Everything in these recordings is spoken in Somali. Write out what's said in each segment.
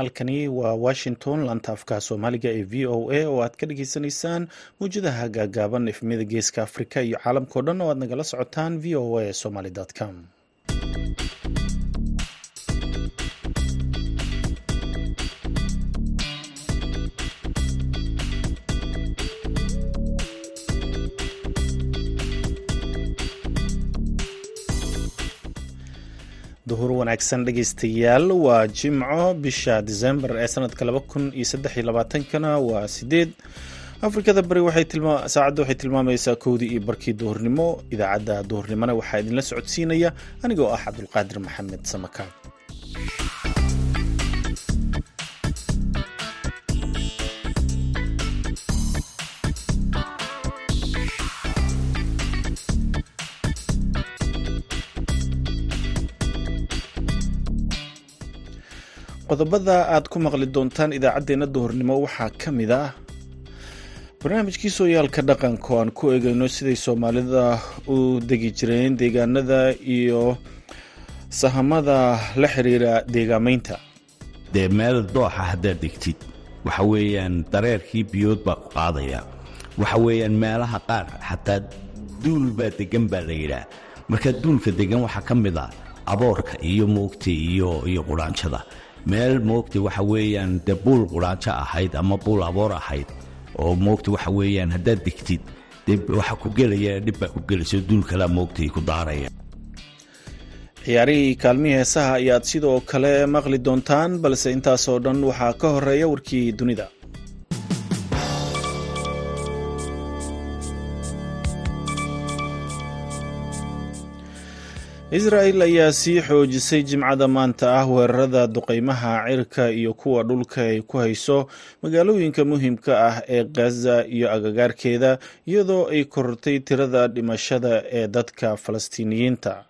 halkani waa washington lantaafka soomaaliga ee v o a oo aad ka dhageysanaysaan mawjadaha gaagaaban efmiyada geeska afrika iyo caalamkao dhan oo aad nagala socotaan v o a somaly com wanaagsan dhegeystayaal waa jimco. Bisha disembar ee sanadka laba kun iyo saddex iyo labaatankana waa sideed afrikada bari saacadda waxay tilmaamaysaa kowdii iyo barkii duhurnimo idaacadda duhurnimona waxaa idinla socodsiinaya anigoo ah cabdulqaadir maxamed samakaab qodobada aad ku maqli doontaan idaacaddeenna duhurnimo waxaa ka mid ah barnaamijkii sooyaalka dhaqanka oo aan ku eegayno siday soomaalida u degi jireen deegaanada iyo sahamada la xiriira deegaamaynta. Dee meel dooxa haddaad degtid waxa weeyaan dareerkii biyood baa ku qaadaya. Waxa weeyaan meelaha qaar xataa duul baa degan baa la yidhaah marka duulka degan waxaa ka mid ah aboorka iyo moogta iyo iyo qudhaanjada meel moogta waxa weeyaan dee buul qudhaanjo ahayd ama buul aboor ahayd oo moogta waxa weeyaan haddaad degtid dee waxa ku gelaya dhib baa ku gelayso duul kalea moogtay ku daaraya. Ciyaarihii kaalmihii heesaha ayaad sidoo kale maqli doontaan balse intaasoo dhan waxaa ka horreeya warkii dunida israel ayaa sii xoojisay jimcada maanta ah weerarada duqeymaha cirka iyo kuwa dhulka ay ku hayso magaalooyinka muhiimka ah ee gaza iyo agagaarkeeda iyadoo ay korortay tirada dhimashada ee dadka falastiiniyiinta.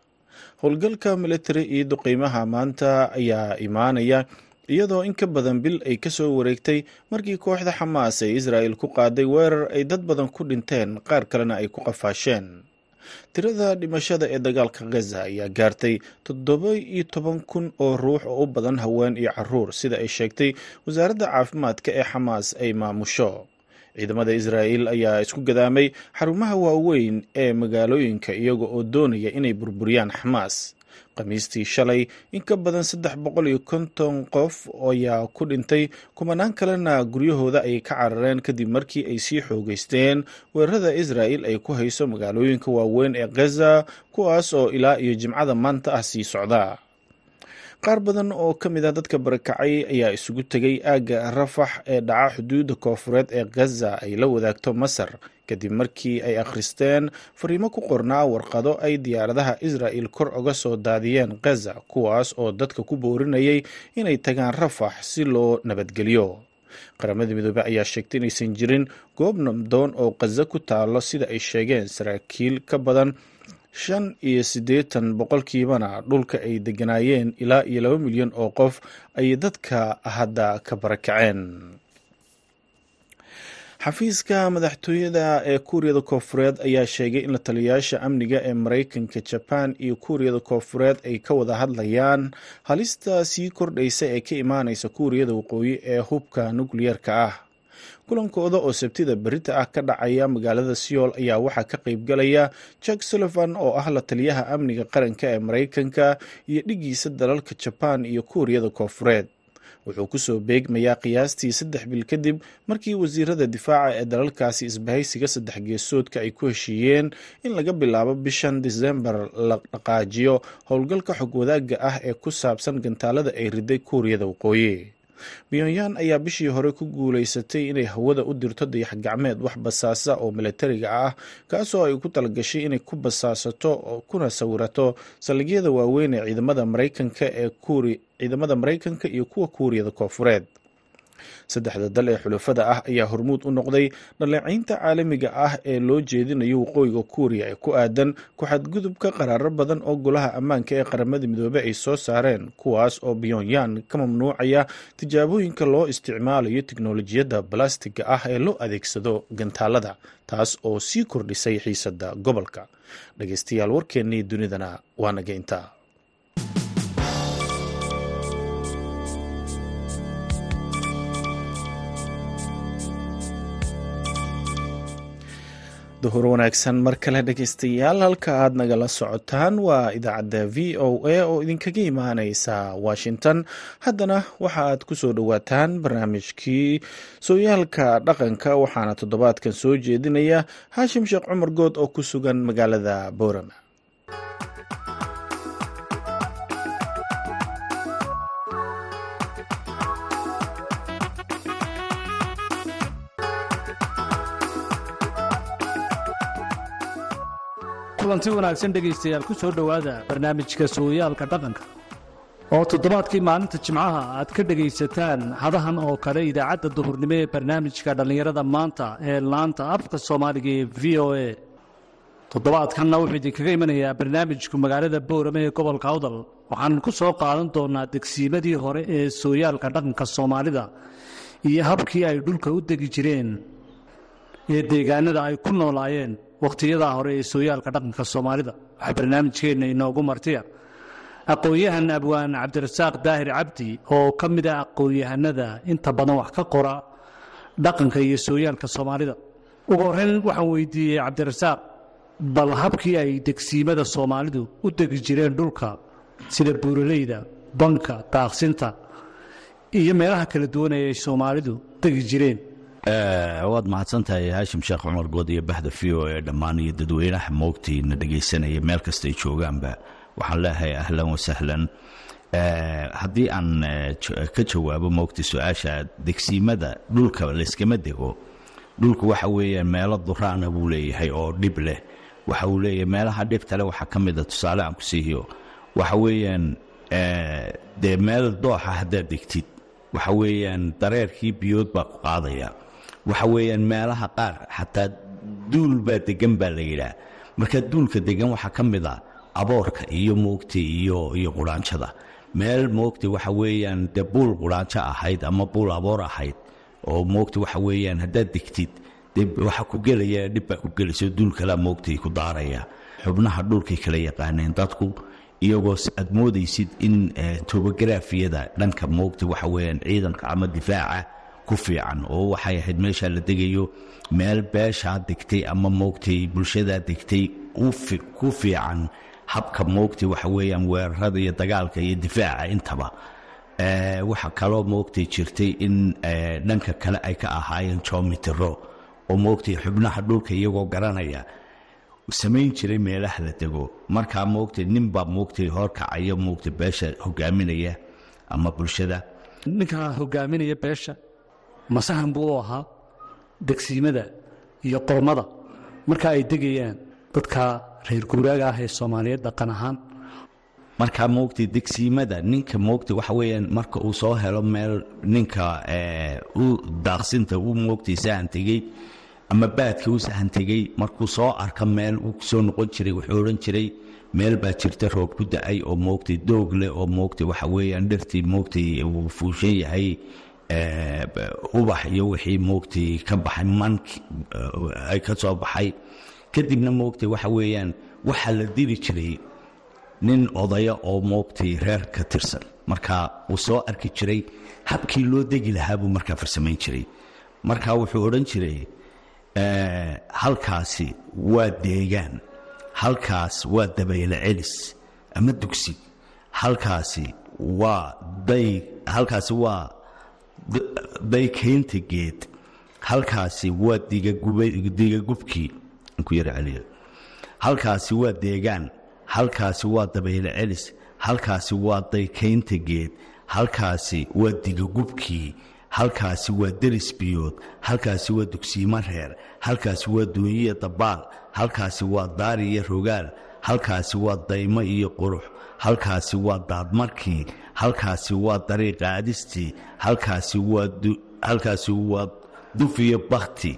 Howlgalka militari iyo duqeymaha maanta ayaa imaanaya iyadoo in ka badan bil ay ka soo wareegtay markii kooxda xamaas ee israel ku qaaday weerar ay dad badan ku dhinteen qaar kalena ay ku qafaasheen tirada dhimashada ee dagaalka gaza ayaa gaartay toddoba iyo toban kun oo ruux oo u badan haween iyo carruur sida ay sheegtay wasaaradda caafimaadka ee xamaas ay maamusho. Ciidamada israa'el ayaa isku gadaamay xarumaha waaweyn ee magaalooyinka iyaga oo doonaya inay burburiyaan xamaas khamiistii shalay. In ka badan saddex boqol iyo konton qof ayaa ku dhintay kumanaan kalena guryahooda ayay ka carareen kadib markii ay sii xoogeysteen. Weerarada israa'el ay ku hayso magaalooyinka waaweyn ee gaza kuwaas oo ilaa iyo jimcada maanta ah sii socda qaar badan oo ka mid ah dadka barakacay ayaa isugu tegay aagga rafax ee dhaca xuduudda koofureed ee gaza ay la wadaagto masar. Kadib markii ay akhristeen fariimo ku qornaa warqado ay diyaaradaha israa'el kor uga soo daadiyeen gaza kuwaas oo dadka ku boorinayay inay tagaan rafax si loo nabadgeliyo. Qaramada midoobey ayaa sheegtay inaysan jirin goob nabdoon oo gaza ku taalo sida ay sheegeen saraakiil ka badan shan iyo siddeetan boqolkiibana dhulka ay deganaayeen ilaa iyo laba milyan oo qof ayay dadka hadda ka barakaceen. Xafiiska madaxtooyada ee kuuriyada koofureed ayaa sheegay in la taliyayaasha amniga ee maraykanka jabaan iyo kuuriyada koofureed ay ka wada hadlayaan halista sii kordhaysa ee ka imaaneysa kuuriyada waqooyi ee hubka nukliyeerka ah kulankooda oo sabtida berita ah ka dhacaya magaalada seoul ayaa waxaa ka qaybgalaya jack sullivan oo ah la taliyaha amniga qaranka ee maraykanka iyo dhigiisa dalalka jabaan iyo kuuriyada koofureed wuxuu ku soo beegmayaa qiyaastii saddex bil kadib markii wasiirada difaaca ee dalalkaasi isbahaysiga saddex geesoodka ay ku heshiiyeen in laga bilaabo bishan disembar la dhaqaajiyo howlgalka xog wadaagga ah ee ku saabsan gantaalada ay riday kuuriyada waqooyi pyonyan ayaa bishii hore ku guuleysatay inay hawada u dirto dayax gacmeed wax basaasa oo milatariga ah kaasoo ay ku talagashay inay ku basaasato kuna sawirato saldhigyada waaweyn ee ciidamada maraykanka ee ciidamada maraykanka iyo kuwa kuuriyada koofureed saddexda dal ee xulafada ah ayaa hormuud u noqday dhaleecaynta caalamiga ah ee loo jeedinayo waqooyiga kuuriya ee ku aadan ku-xadgudubka qaraaro badan oo golaha ammaanka ee qaramada midoobey ay soo saareen kuwaas oo pyonyan ka mamnuucaya tijaabooyinka loo isticmaalayo tiknolojiyadda balastiga ah ee loo adeegsado gantaalada taas oo sii kordhisay xiisadda gobolka. Dhageystayaal warkeennii dunidana waa naga duhur wanaagsan mar kale dhegeystayaal halka aad nagala socotaan waa idaacadda v o a oo idinkaga imaaneysa washington. Haddana waxa aad ku soo dhowaataan barnaamijkii sooyaalka dhaqanka waxaana toddobaadkan soo jeedinaya haashim sheekh cumar good oo ku sugan magaalada boorama kulanti wanaagsan dhegaystayaal ku soo dhowaada barnaamijka sooyaalka dhaqanka. oo toddobaadkii maalinta jimcaha aad ka dhegaysataan hadahan oo kale idaacadda duhurnimo ee barnaamijka dhallinyarada maanta ee laanta afka soomaaliga ee v o a. Toddobaadkanna wuxuu idinkaga imanayaa barnaamijku magaalada boorame ee gobolka awdal. Waxaan ku soo qaadan doonaa degsiimadii hore ee sooyaalka dhaqanka soomaalida iyo habkii ay dhulka u degi jireen ee deegaanada ay ku noolaayeen wakhtiyadaa hore ee sooyaalka dhaqanka soomaalida. Waxaa barnaamijkeenna inoogu martiya aqoon-yahan abwaan cabdirasaaq daahir cabdi oo ka mid ah aqoon-yahanada inta badan wax ka qora dhaqanka iyo sooyaalka soomaalida. Ugu horreyn waxaan weydiiyey cabdirasaaq bal habkii ay degsiimada soomaalidu u degi jireen dhulka sida buuraleyda banka daaqsinta iyo meelaha kala duwan ee ay soomaalidu degi jireen waad mahadsantahay haashim sheekh cumar good iyo baxda v o ee dhammaan iyo dadweynaha moogtiina dhegaysanaya meel kastay joogaanba. Waxaan leeyahay ahlan wasahlan haddii aan ka jawaabo moogta su'aasha degsiimada dhulka layskama dego. Dhulku waxa weeyaan meelo duraana buu leeyahay oo dhib leh. Waxa uu leeyahay meelaha dhibtale waxaa ka mida tusaale aan ku siihiyo waxa weeyaan dee meel dooxa haddaad degtid. Waxa weeyaan dareerkii biyood baa ku qaadaya waxa weeyaan meelaha qaar xataa duul baa degan baa la yidhaah. Marka duulka degan waxaa ka mid a aboorka iyo moogta iyo iyo quraanjada meel moogta waxa weeyaan dee buul quraanjo ahayd ama buul aboor ahayd oo moogta waxa weeyaan haddaad degtid dee waxa ku gelaya dhib baa ku gelayso duul kalea moogtay ku daaraya. Xubnaha dhulkay kala yaqaaneen dadku iyagoo aad moodaysid in tobografiyada dhanka moogta waxa weyaan ciidanka ama difaaca ku fiican oo waxay ahayd meeshaa la degayo. Meel beeshaa degtay ama moogtay bulshadaa degtay ku fiican habka moogtay waxa weyaan weerarada iyo dagaalka iyo difaaca intaba. Waxa kaloo moogtay jirtay in dhanka kale ay ka ahaayeen jomitiro oo moogtay xubnaha dhulka iyagoo garanaya samayn jiray meelaha la dego. Markaa moogtay ninbaa moogtay horkacaya moogtay beesha hogaaminaya ama bulshada. Ninkaa hogaaminaya beesha masahan buu u ahaa degsiimada iyo qormada marka ay degayaan dadka reer guuraaga ah ee soomaaliyeed dhaqan ahaan. Markaa moogtay degsiimada ninka moogtay waxa weyaan marka uu soo helo meel ninka u daaqsinta u moogtay sahan tegey ama baadka u sahan tegey markuu soo arka meel uu soo noqon jiray wuxuu odhan jiray meel baa jirta roob ku da'ay oo moogtay doog leh oo moogtay waxa weeyaan dhirtii moogtay uu fuushan yahay ubax iyo wixii moogtay ka baxay mank ay ka soo baxay. Kadibna moogtay waxa weeyaan waxaa la diri jiray nin odaya oo moogtay reer ka tirsan. Marka uu soo arki jiray habkii loo degi lahaa buu markaa farsamayn jiray. Marka wuxuu odhan jiray halkaasi waa deegaan halkaas waa dabayle celis ama dugsi halkaasi waa day halkaasi waa daykaynta geed halkaasi waa digagubkii halkaasi waa deegaan halkaasi waa dabayle celis halkaasi waa daykaynta geed halkaasi waa digagubkii halkaasi waa deris biyood halkaasi waa dugsiimo reer halkaasi waa duunyiya dabaal halkaasi waa daari iyo rogaal halkaasi waa daymo iyo qurux halkaasi waa daadmarkii halkaasi waa dariiqa aadistii halkaasi waa halkaasi waa dufiyo bakti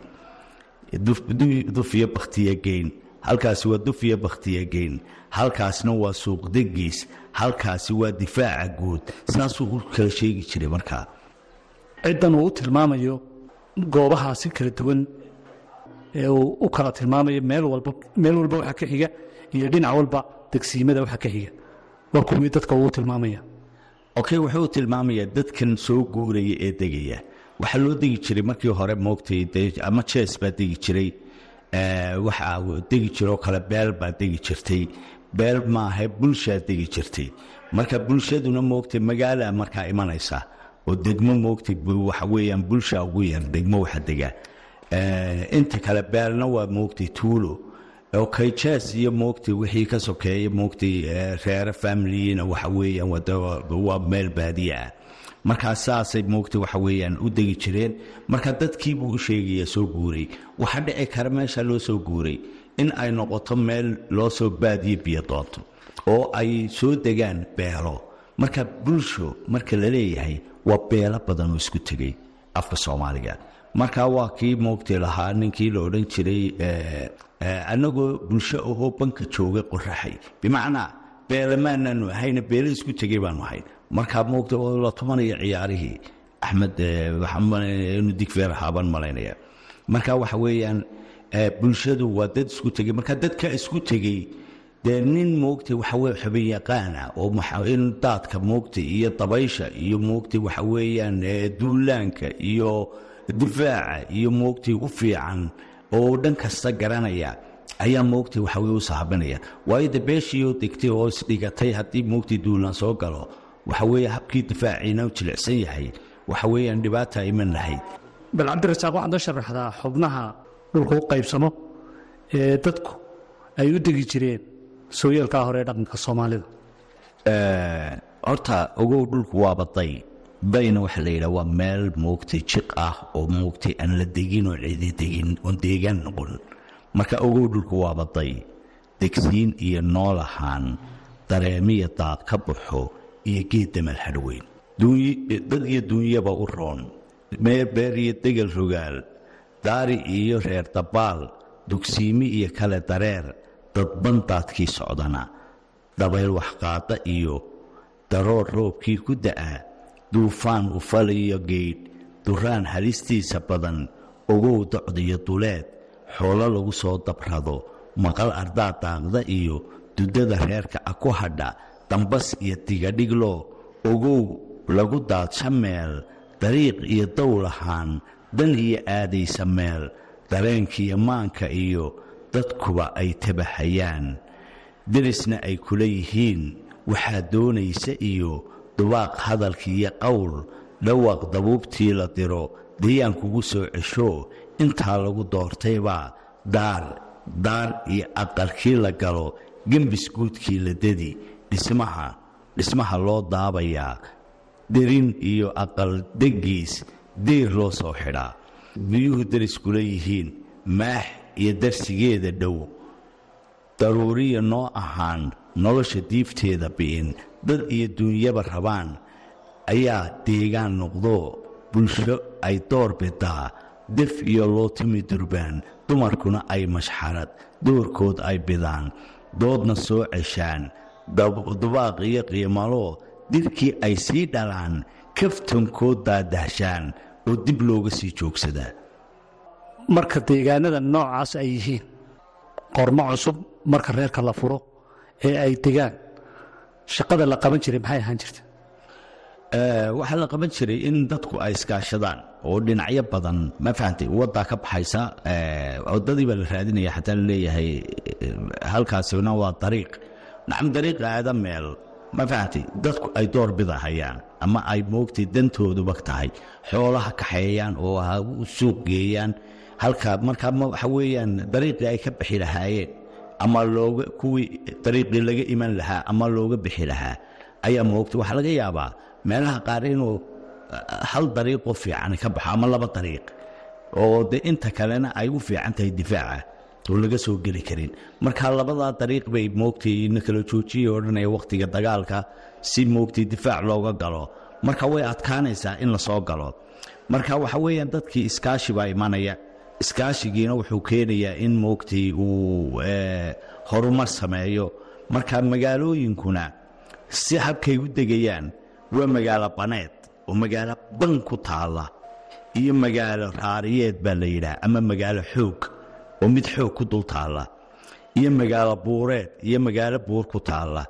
dufiyo bakhtiya geyn halkaasi waa dufiyo bakhtiya geyn halkaasna waa suuqdegiis halkaasi waa difaaca guud. Saasuu u kala sheegi jiray markaa ciddan uu u tilmaamayo goobahaasi kala duwan ee uu u kala tilmaamayo meel walba meel walba waxa ka xiga iyo dhinac walba degsiimada waxa ka xiga waa kuwii dadka uu tilmaamaya. Okay wuxuu tilmaamayaa dadkan soo guuraya ee degaya. Waxaa loo degi jiray markii hore moogtay ama jees baa degi jiray. Waxaa degi jiroo kale beel baa degi jirtay. Beel maaha bulshaa degi jirtay. Marka bulshaduna moogtay magaala markaa imanaysa. Oo degmo moogtay waxa weeyaan bulsha ugu yar degmo waxa dega. Inta kale beelna waa moogtay tuulo oo kayjaas iyo moogtay wixii ka sokeeya moogtay reere familiyina waxa weeyaan waa meel baadiye ah saasay moogtay waxa weeyaan u degi jireen. Marka dadkiibuu u sheegayaa soo guuray. Waxa dhici kara meesha loo soo guuray. In ay noqoto meel loo soo baadiye biyo doonto oo ay soo degaan beelo. Marka bulsho marka la leeyahay waa beelo badan oo isku tegay afka soomaaliga. Marka waa kii moogtay lahaa ninkii la odhan jiray annagoo bulsho ahoo banka joogay qoraxay bimacnaa beelamaanaanu ahayna beele isku tegay baanu ahayn. Markaa moogta oo la tumanaya ciyaarihii axmed waxaanu digfeer ahaabaan malaynaya marka waxa weeyaan bulshadu waa dad isku tegey marka dadka isku tegey dee nin moogtay waxaweye xubin yaqaana oo in daadka moogtay iyo dabaysha iyo moogtay waxa duulaanka iyo difaaca iyo moogtay u fiican oo dhan kasta garanaya ayaa moogtay waxa weye u saabanaya. Waayo de beeshiioo degtay oo isdhigatay haddii moogtay duulaan soo galo waxa weeye habkii difaaciina u jilicsan yahay waxa weeyaan dhibaata iman lahayd. Bal cabdirasaaq waxaad noo sharaxdaa xubnaha dhulka u qaybsamo ee dadku ay u degi jireen sooyaalkaa hore ee dhaqanka soomaalida. Horta ogow dhulku waaba day dayna waxaa la yidhaha waa meel moogtay jiq ah oo moogtay aan la degin oo cidi degin oon deegaan noqon. Marka ogow dhulku waaba day degsiin iyo nool ahaan dareemiya daad ka baxo iyo geed damal hadhweyn dad iyo duunyaba u roon. Meer beer iyo degel rogaal daari iyo reer dabaal dugsiimi iyo kale dareer dadban daadkii socdana. Dabayl waxqaada iyo daroor roobkii ku da'a duufaan ufaliyo geydh duraan halistiisa badan ogow docdiyo duleed xoolo lagu soo dabrado maqal ardaa daaqda iyo dudada reerka a ku hadha dambas iyo digadhiglo ogow lagu daadsha meel dariiq iyo dowlahaan dan iyo aadaysa meel dareenkiiyo maanka iyo dadkuba ay tabaxayaan. Derisna ay kula yihiin waxaa doonaysa iyo dubaaq hadalkiiyo qowl dhawaaq dabuubtii la diro dayaan kugu soo cesho intaa lagu doortaybaa daar daar iyo aqalkii la galo gembis guudkii la dedi dhismaha dhismaha loo daabayaa derin iyo aqal degiis deyr loo soo xidhaa biyuhu deris kula yihiin maax iyo darsigeeda dhow. Daruuriya noo ahaan nolosha diifteeda bi'in dad iyo duunyaba rabaan ayaa deegaan noqdo bulsho ay door bidaa def iyo loo timi durbaan dumarkuna ay mashxarad doorkood ay bidaan doodna soo ceshaan dubaaq iyo qiimalo dirkii ay sii dhalaan kaftankood daadahshaan oo dib looga sii joogsadaa marka deegaanada noocaas ay yihiin qormo cusub marka reerka la furo ee ay degaan shaqada la qaban jiray maxay ahaan jirta? Waxaa la qaban jiray in dadku ay iskaashadaan oo dhinacyo badan ma fahantay waddaa ka baxaysa wadadii baa la raadinaya xataa la leeyahay halkaasina waa dariiq. Nacam dariiqa aada meel ma fahantay dadku ay door bidahayaan ama ay moogtay dantooduba tahay xoolaha kaxeeyaan oo suuq geeyaan halkaa markaa waxa weeyaan dariiqii ay ka bixi lahaayeen ama looga kuwii dariiqii laga iman lahaa ama looga bixi lahaa ayaa moogtay waxaa laga yaabaa. Meelaha qaar inuu hal dariiqoo fiican ka baxo ama laba dariiq oo de inta kalena ay u fiican tahay difaaca oo laga soo geli karin. Marka labadaa dariiq bay moogtay na kala joojiya odhanaya wakhtiga dagaalka si moogtay difaac looga galo. Marka way adkaanaysaa in la soo galo. Marka waxa weeyaan dadkii iskaashi baa imanaya iskaashigiina wuxuu keenayaa in moogtay uu horumar sameeyo. Marka magaalooyinkuna si habkay u degayaan waa magaalo baneed oo magaalo ban ku taalla iyo magaalo raariyeed baa la yidhaha ama magaalo xoog oo mid xoog ku dul taalla iyo magaalo buureed iyo magaalo buur ku taalla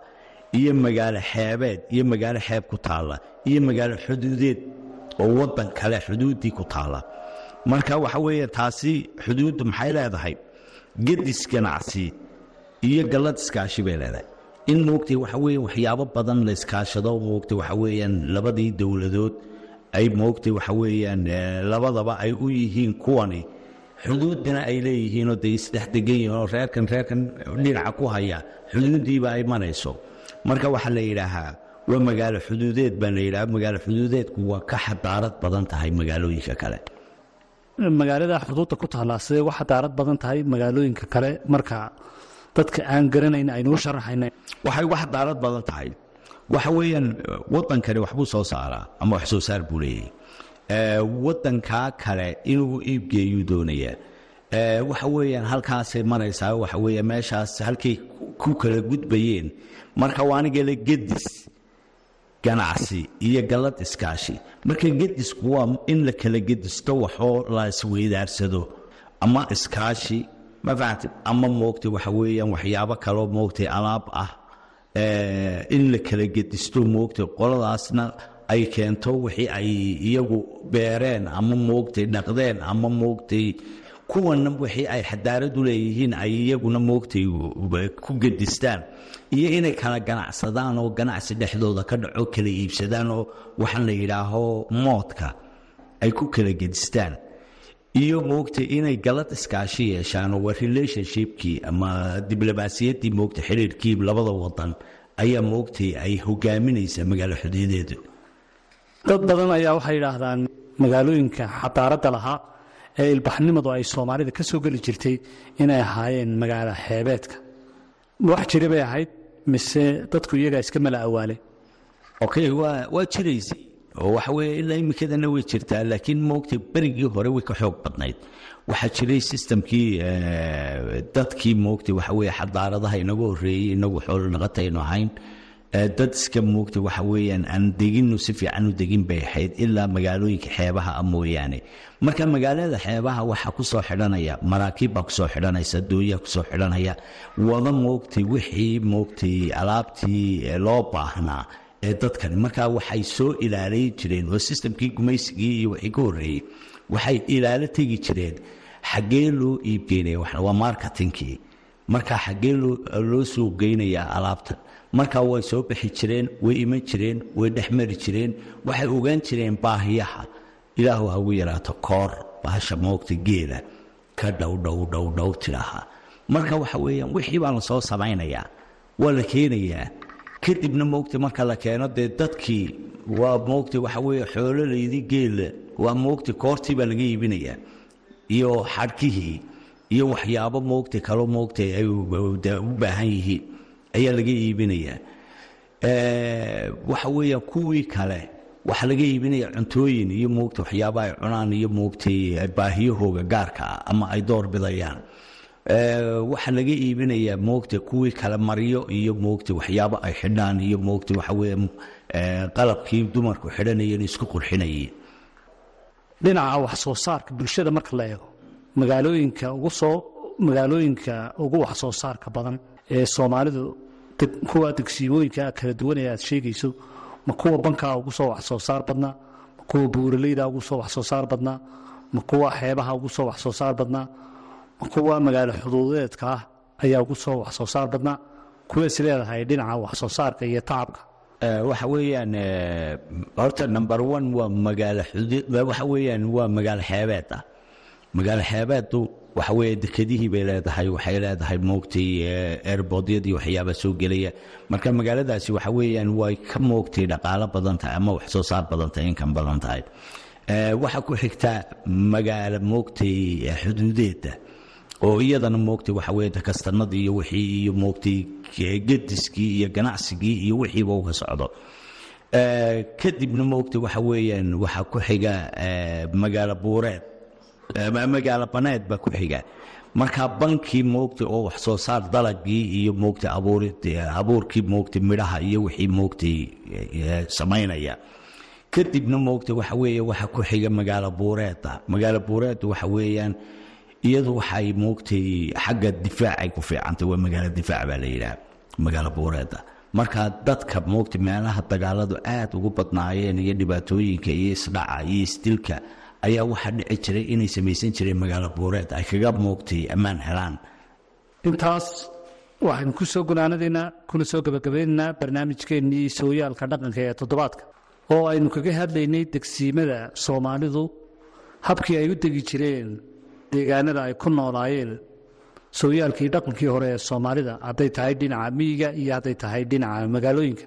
iyo magaalo xeebeed iyo magaalo xeeb ku taalla iyo magaalo xuduudeed oo waddan kale xuduuddii ku taalla marka waxa weeye taasi xuduuddu maxay leedahay? Gedis ganacsi iyo gallad iskaashi bay leedahay. In moogtay waxa weeye waxyaabo badan la iskaashado moogtay waxa weeyaan labadii dowladood ay moogtay waxa weeyaan labadaba ay u yihiin kuwani. Xuduudina ay leeyihiinoo dee isdhex degan yihiin oo reerkan reerkan dhinaca ku haya xuduuddiiba ay marayso. Marka waxaa la yidhaahaa waa magaalo xuduudeed baa la yidhaha magaalo xuduudeedku waa ka xadaarad badan tahay magaalooyinka kale magaalada xuduudda ku taallaa sidee wax xadaarad badan tahay magaalooyinka kale? Marka dadka aan garanayn aynuu sharaxayna waxay uga xadaarad badan tahay. Waxa weeyaan waddankani waxbuu soo saaraa ama wax soo saar buu leeyahay. Waddankaa kale inuu iibgeeyuu doonayaa waxa weeyaan halkaasay maraysaa waxa weeye meeshaas halkay ku kala gudbayeen. Marka waa anigale gedis ganacsi iyo gallad iskaashi. Marka gedisku waa in la kala gedisto waxoo la isweydaarsado ama iskaashi ma fahamtid ama moogtay waxa weeyaan waxyaabo kaloo moogtay alaab ah in la kala gedisto moogtay qoladaasna ay keento wixii ay iyagu beereen ama moogtay dhaqdeen ama moogtay kuwana wixii ay xadaaradu leeyihiin ay iyaguna moogtay ku gedistaan. Iyo inay kala ganacsadaan oo ganacsi dhexdooda ka dhaco kala iibsadaan oo waxaan la yidhaaho moodka ay ku kala gedistaan. Iyo moogtay inay galad iskaashi yeeshaan oo relationshipkii ama diblomaasiyaddii moogtay xiriirkii labada wadan ayaa moogtay ay hogaaminaysaa magaalo xuduudeedu dad badan ayaa waxay yidhaahdaan magaalooyinka xadaaradda lahaa ee ilbaxnimadu ay soomaalida ka soo geli jirtay inay ahaayeen magaalo xeebeedka. Wax jira bay ahayd mise dadku iyagaa iska mala awaale okay waa jiraysay. Oo waxa weeye ilaa imikadana way jirtaa laakiin moogtay berigii hore way ka xoog badnayd. Waxaa jiray sistamkii dadkii moogtay waxa weeye xadaaradaha inagu horreeyey inagu xoolo naqataynu ahayn dad iska moogtay waxa weeyaan aan deginu si fiican u degin bay ahayd ilaa magaalooyinka xeebaha ah mooyaane. Marka magaalada xeebaha waxaa ku soo xidhanaya maraakiib baa ku soo xidhanaysa dooyaa ku soo xidhanaya wada moogtay wixii moogtay alaabtii loo baahnaa ee dadkani. Markaa waxay soo ilaalay jireen oo sistamkii gumaysigii iyo wixii ka horreeyey waxay ilaalo tegi jireen xaggee loo iibgeynaya waa marketingkii. Markaa xaggee loo suuq geynayaa alaabtan markaa way soo bixi jireen way iman jireen way dhex mari jireen waxay ogaan jireen baahiyaha. Ilaahu hagu yaraato koor bahasha moogta geela ka dhow dhow dhow dhow tidhaaha marka waxa weeyaan wixii baa la soo samaynayaa waa la keenayaa. Kadibna moogta marka la keeno dee dadkii waa moogta waxa weeye xoololaydi geela waa moogta koortii baa laga iibinayaa. Iyo xadhkihii iyo waxyaabo moogta kaloo moogta ay u baahan yihiin ayaa laga iibinayaa. Waxa weeyaan kuwii kale waxaa laga iibinaya cuntooyin iyo moogta waxyaaba ay cunaan iyo moogtay baahiyahooga gaarka ah ama ay door bidayaan. Waxaa laga iibinayaa moogta kuwii kale maryo iyo moogta waxyaabo ay xidhaan iyo moogta waxa qalabkii dumarku xidhanayeen isku qurxinayeen. Dhinaca wax soo saarka bulshada marka la eego magaalooyinka ugu soo magaalooyinka ugu wax soo saarka badan ee soomaalidu kuwa degsiimooyinka kala duwan ee aad sheegayso ma kuwa bankaa ugu soo wax soo saar badnaa? Ma kuwa buuraleyda ugu soo wax soo saar badnaa? Ma kuwa xeebaha ugu soo wax saar badnaa? Ma kuwa magaalo xuduudeedka ah ayaa ugu soo wax soo saar badnaa kuwees leedahay dhinaca wax saarka iyo tacabka. Waxa weeyaan horta number one waa magaalo xuduud waxa weeyaan waa magaalo xeebeed ah. Magaalo xeebeedu waxa weeye dekedihii bay leedahay waxay leedahay moogtay airbodyadii waxyaaba soo gelaya. Marka magaaladaasi waxa weeyaan way ka moogtay dhaqaalo badan ama wax soo saar badan inkan badan tahay. Waxaa ku xigta magaalo moogtay xuduudeeda oo iyadana moogtay waxa weeye kastanadii iyo wixii iyo moogtay gediskii iyo ganacsigii iyo wixiiba uga socdo. Kadibna moogtay waxa weeyaan waxaa ku xiga magaalo buureed magaalo baneed baa ku xiga. Markaa bankii moogtay oo wax soo saar dalagii iyo moogtay abuurkii moogtay midhaha iyo wixii moogtay samaynaya. Kadibna moogtay waxa weeye waxa ku xiga magaalo buureeda magaalo buureed waxa weeyaan iyadu waxay moogtay xagga difaacay ku fiicantay waa magaalo difaac baa la yidhaha magaalo buureeda markaa dadka moogtay meelaha dagaaladu aad ugu badnaayeen iyo dhibaatooyinka iyo isdhaca iyo isdilka ayaa waxaa dhici jiray inay samaysan jireen magaalo buureed ay kaga moogtay ammaan helaan. Intaas waxaynu ku soo gunaanadaynaa kuna soo gebagabaynaynaa barnaamijkeennii sooyaalka dhaqanka ee toddobaadka oo aynu kaga hadlaynay degsiimada soomaalidu habkii ay u degi jireen deegaanada ay ku noolaayeen. Sooyaalkii dhaqankii hore ee soomaalida hadday tahay dhinaca miyiga iyo hadday tahay dhinaca magaalooyinka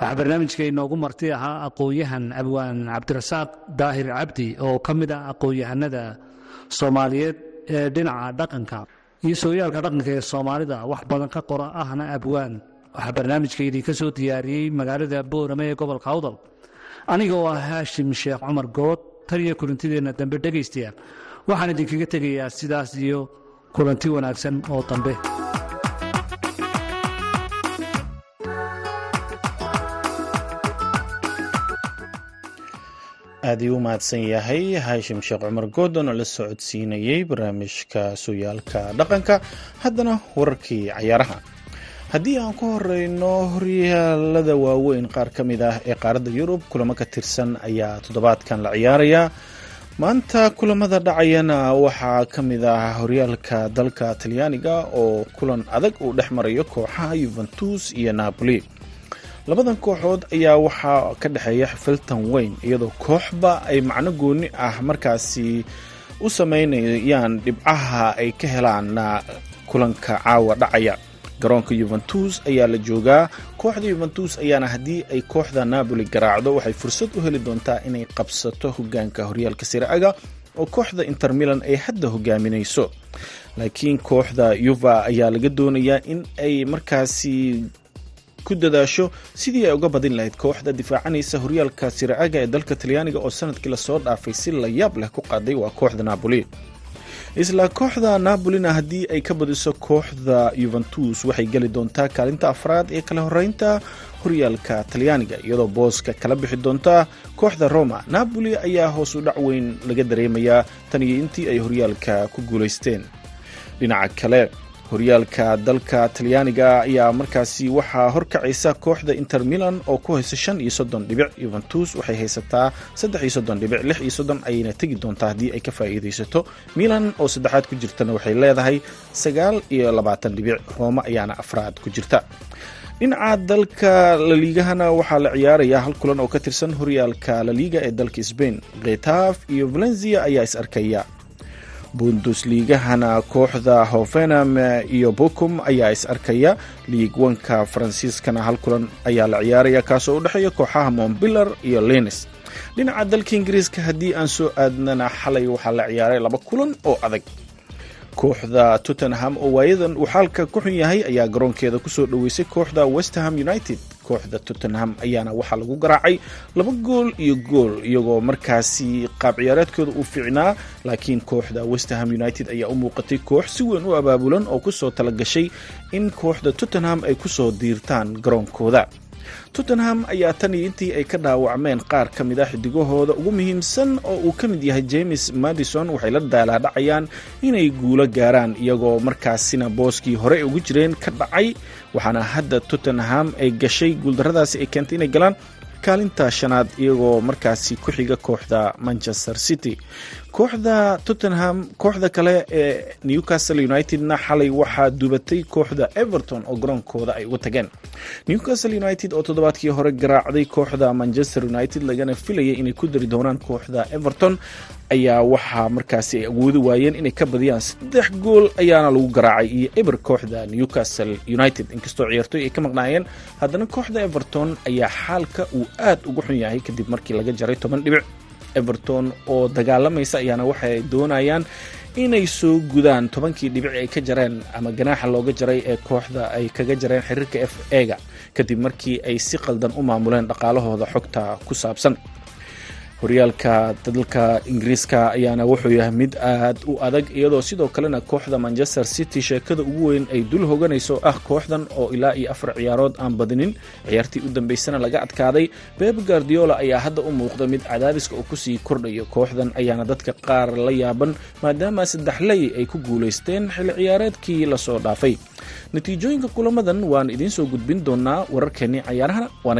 waxaa barnaamijka inoogu marti ahaa aqoon-yahan abwaan cabdirasaaq daahir cabdi oo ka mid ah aqoon-yahanada soomaaliyeed ee dhinaca dhaqanka iyo sooyaalka dhaqanka ee soomaalida. Wax badan ka qora ahna abwaan. Waxaa barnaamijka idinka soo diyaariyey magaalada boorame ee gobolka awdal aniga oo ah haashim sheekh cumar good tan iyo kulantideenna dambe dhegaystayaal. Waxaan idinkaga tegayaa sidaas iyo kulanti wanaagsan oo dambe aad ii u mahadsan yahay haashim sheekh cumar goodon oo la socodsiinayey barnaamijka sooyaalka dhaqanka. Haddana wararkii cayaaraha. Haddii aan ku horeyno horyaalada waaweyn qaar ka mid ah ee qaaradda yurub kulamo ka tirsan ayaa toddobaadkan la ciyaarayaa. Maanta kulamada dhacayana waxaa ka mid ah horyaalka dalka talyaaniga oo kulan adag uu dhex marayo kooxaha yuventus iyo napoli labadan kooxood ayaa waxaa ka dhexeeya xifiltan weyn iyadoo kooxba ay macno gooni ah markaasi u sameynayaan dhibcaha ay ka helaan kulanka caawa dhacaya. Garoonka yuventus ayaa la joogaa. Kooxda yuventus ayaana haddii ay kooxda napoli garaacdo waxay fursad u heli doontaa inay qabsato hogaanka horyaalka siraaga oo kooxda inter milan ay hadda hogaaminayso laakiin kooxda yuva ayaa laga doonayaa in ay markaasi ku dadaasho sidii ay uga badin lahayd kooxda difaacanaysa horyaalka siraaga ee dalka talyaaniga oo sannadkii la soo dhaafay si la yaab leh ku qaaday waa kooxda napoli. Isla kooxda napolina haddii ay ka badiso kooxda yuventus waxay geli doontaa kaalinta afraad ee kala horeynta horyaalka talyaaniga iyadoo booska kala bixi doonta kooxda roma. Napoli ayaa hoos u dhac weyn laga dareemayaa tan iyo intii ay horyaalka ku guulaysteen dhinaca kale horyaalka dalka talyaaniga ayaa markaasi waxaa horkacaysa kooxda inter milan oo ku haysa shan iyo soddon dhibic. Yuventus waxay haysataa saddex iyo soddon dhibic lix iyo soddon ayayna tegi doontaa haddii ay ka faa'iidaysato. Milan oo saddexaad ku jirtana waxay leedahay sagaal iyo labaatan dhibic rooma ayaana afraad ku jirta. Dhinaca dalka laliigahana waxaa la ciyaarayaa hal kulan oo ka tirsan horyaalka laliiga ee dalka sbain khetaaf iyo valencia ayaa is arkaya bundusliigahana kooxda hovenam iyo bokum ayaa is arkaya. Liig wanka faransiiskana hal kulan ayaa la ciyaaraya kaasoo u dhexeeya kooxaha mombillar iyo lenis dhinaca dalka ingiriiska haddii aan soo aadnana xalay waxaa la ciyaaray laba kulan oo adag. Kooxda tottenham oo waayadan uu xaalka ku xun yahay ayaa garoonkeeda ku soo dhoweysay kooxda westerham united kooxda tottenham ayaana waxaa lagu garaacay. Laba gool iyo gool iyagoo markaasi qaab ciyaareedkooda uu fiicnaa laakiin kooxda westerham united ayaa u muuqatay koox si weyn u abaabulan oo ku soo talagashay in kooxda tottenham ay ku soo diirtaan garoonkooda tottenham ayaa tan iyo intii ay ka dhaawacmeen qaar ka mid a xidigahooda ugu muhiimsan oo uu ka mid yahay james madison waxay la daalaadhacayaan inay guulo gaaraan iyagoo markaasina booskii hore ugu jireen ka dhacay waxaana hadda tottenham ay gashay guuldarradaasi ay keentay inay galaan kaalinta shanaad iyagoo markaasi ku xiga kooxda manchester city kooxda tottenham kooxda kale ee newcastle unitedna xalay waxaa dubatay kooxda everton oo garoonkooda ay uga tageen. Newcastle united oo toddobaadkii hore garaacday kooxda manchester united lagana filayay inay ku dari doonaan kooxda everton ayaa waxaa markaasi ay awoodi waayeen inay ka badiyaan saddex gool ayaana lagu garaacay iyo eber kooxda newcastle united. Inkastoo ciyaartoy ay ka maqnaayeen haddana kooxda everton ayaa xaalka uu aad ugu xun yahay kadib markii laga jaray toban dhibic everton oo dagaalamaysa ayaana waxay doonayaan inay soo gudaan tobankii dhibici ay ka jareen ama ganaaxa looga jaray ee kooxda ay kaga jareen xiriirka f ega kadib markii ay si qaldan u maamuleen dhaqaalahooda xogta ku saabsan horyaalka dalka ingiriiska ayaana wuxuu yahay mid aad u adag iyadoo sidoo kalena kooxda manchester city sheekada ugu weyn ay dul hoganayso ah kooxdan oo ilaa iyo afar ciyaarood aan badinin. Ciyaartii u dambeysana laga adkaaday. Beb guardiola ayaa hadda u muuqda mid cadaadiska uu ku sii kordhayo. Kooxdan ayaana dadka qaar la yaaban maadaama saddexley ay ku guulaysteen xilli ciyaareedkii la soo dhaafay. Natiijooyinka kulamadan waan idiin soo gudbin doonaa wararkeennii cayaarahana waa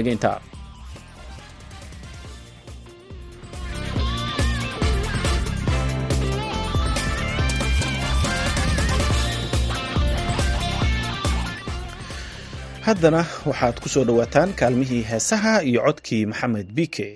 haddana waxaad ku soo dhowaataan kaalmihii heesaha iyo codkii maxamed bike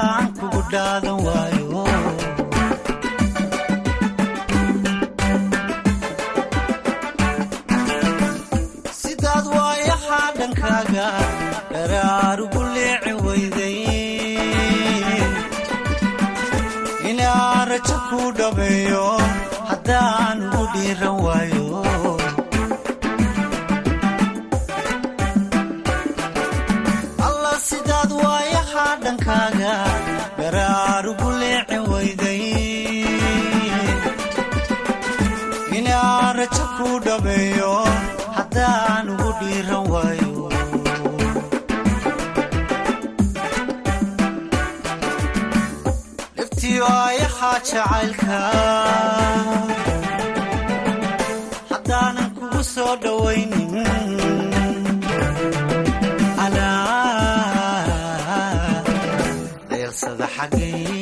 haddaan kugu dhaadan waayo dharaarugu leeci weyday inaan rajo ku dhameeyo haddaan ugu dhiiran waayo ku dhameeyo haddaan ugu dhiiran waayo dhibtiyo ayahaa jacaylka haddaanan kugu soo dhowaynin deelsada xaggayga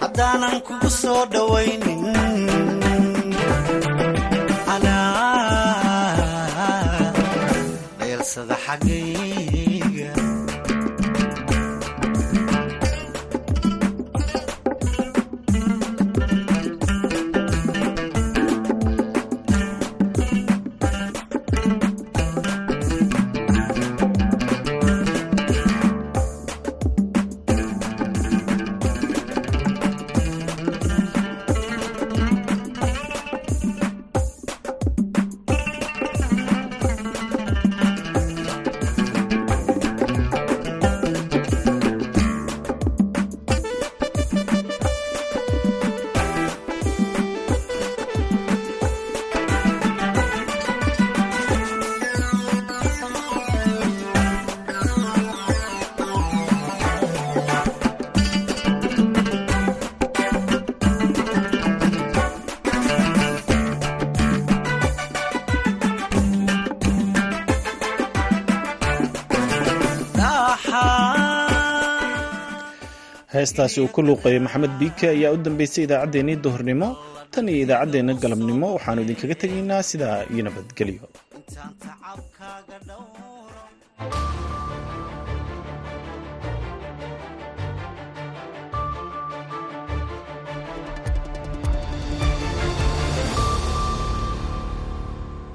haddaanan kugu soo dhowaynin deelsada xaggayga heestaasi uu ku luuqeeyo maxamed biike ayaa u dambeysay idaacaddeenii duhurnimo tan iyo idaacaddeenna galabnimo waxaannu idinkaga tegaynaa sidaa iyo nabadgelyo